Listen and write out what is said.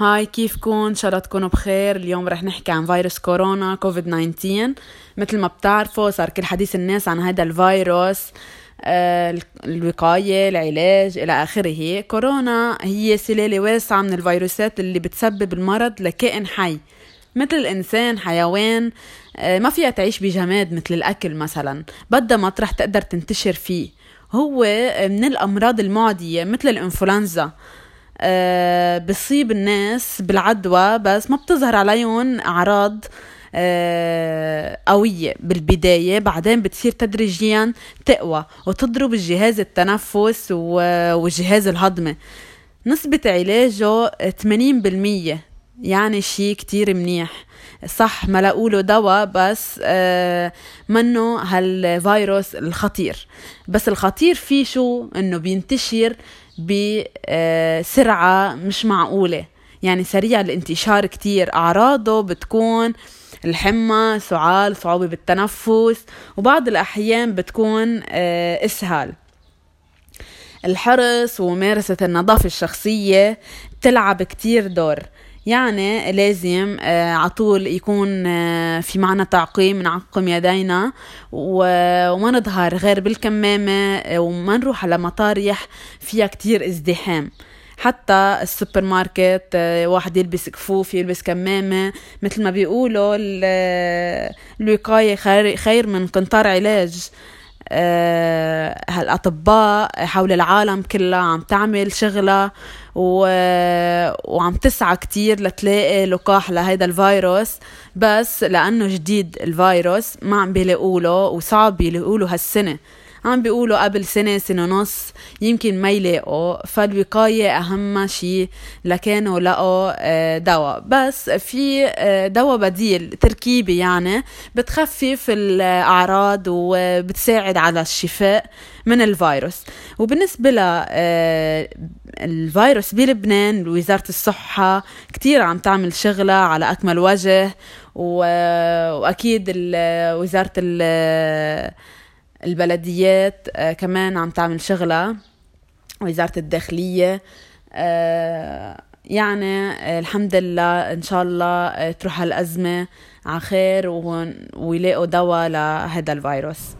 هاي كيفكم إن شاء الله تكونوا بخير. اليوم رح نحكي عن فيروس كورونا كوفيد 19 مثل ما بتعرفوا صار كل حديث الناس عن هذا الفيروس آه، الوقاية العلاج إلى آخره. كورونا هي سلالة واسعة من الفيروسات اللي بتسبب المرض لكائن حي. مثل الإنسان حيوان آه، ما فيها تعيش بجماد مثل الأكل مثلا. بدها مطرح تقدر تنتشر فيه. هو من الأمراض المعدية مثل الإنفلونزا. آه، بصيب الناس بالعدوى بس ما بتظهر عليهم أعراض آه، قوية بالبداية بعدين بتصير تدريجيا تقوى وتضرب الجهاز التنفس والجهاز الهضمي نسبة علاجه 80% يعني شي كتير منيح. صح ما له دواء بس آه منه هالفيروس الخطير. بس الخطير فيه شو؟ إنه بينتشر بسرعة مش معقولة. يعني سريع الانتشار كتير. أعراضه بتكون الحمى سعال صعوبة بالتنفس وبعض الأحيان بتكون آه، إسهال. الحرص وممارسة النظافة الشخصية بتلعب كتير دور. يعني لازم آه عطول يكون آه في معنا تعقيم نعقم يدينا وما نظهر غير بالكمامة آه وما نروح على مطاريح فيها كتير ازدحام. حتى السوبر ماركت واحد يلبس كفوف يلبس كمامة مثل ما بيقولوا الوقاية خير من قنطار علاج. هالأطباء حول العالم كلها عم تعمل شغلها و... وعم تسعى كتير لتلاقي لقاح لهيدا الفيروس. بس لأنه جديد الفيروس ما عم بيلاقوا له وصعب يلاقوا له هالسنة. عم بيقولوا قبل سنة سنة ونص يمكن ما يلاقوا فالوقاية أهم شيء لكانوا لقوا آه، دواء. بس في آه، دواء بديل تركيبي يعني بتخفف الأعراض وبتساعد على الشفاء من الفيروس. وبالنسبة للفيروس آه، بلبنان وزارة الصحة كتير عم تعمل شغلة على أكمل وجه وأكيد وزارة البلديات آه، كمان عم تعمل شغلة وزارة الداخلية آه، يعني آه، الحمد لله إن شاء الله تروح هالأزمة على خير ويلاقوا دواء لهذا الفيروس.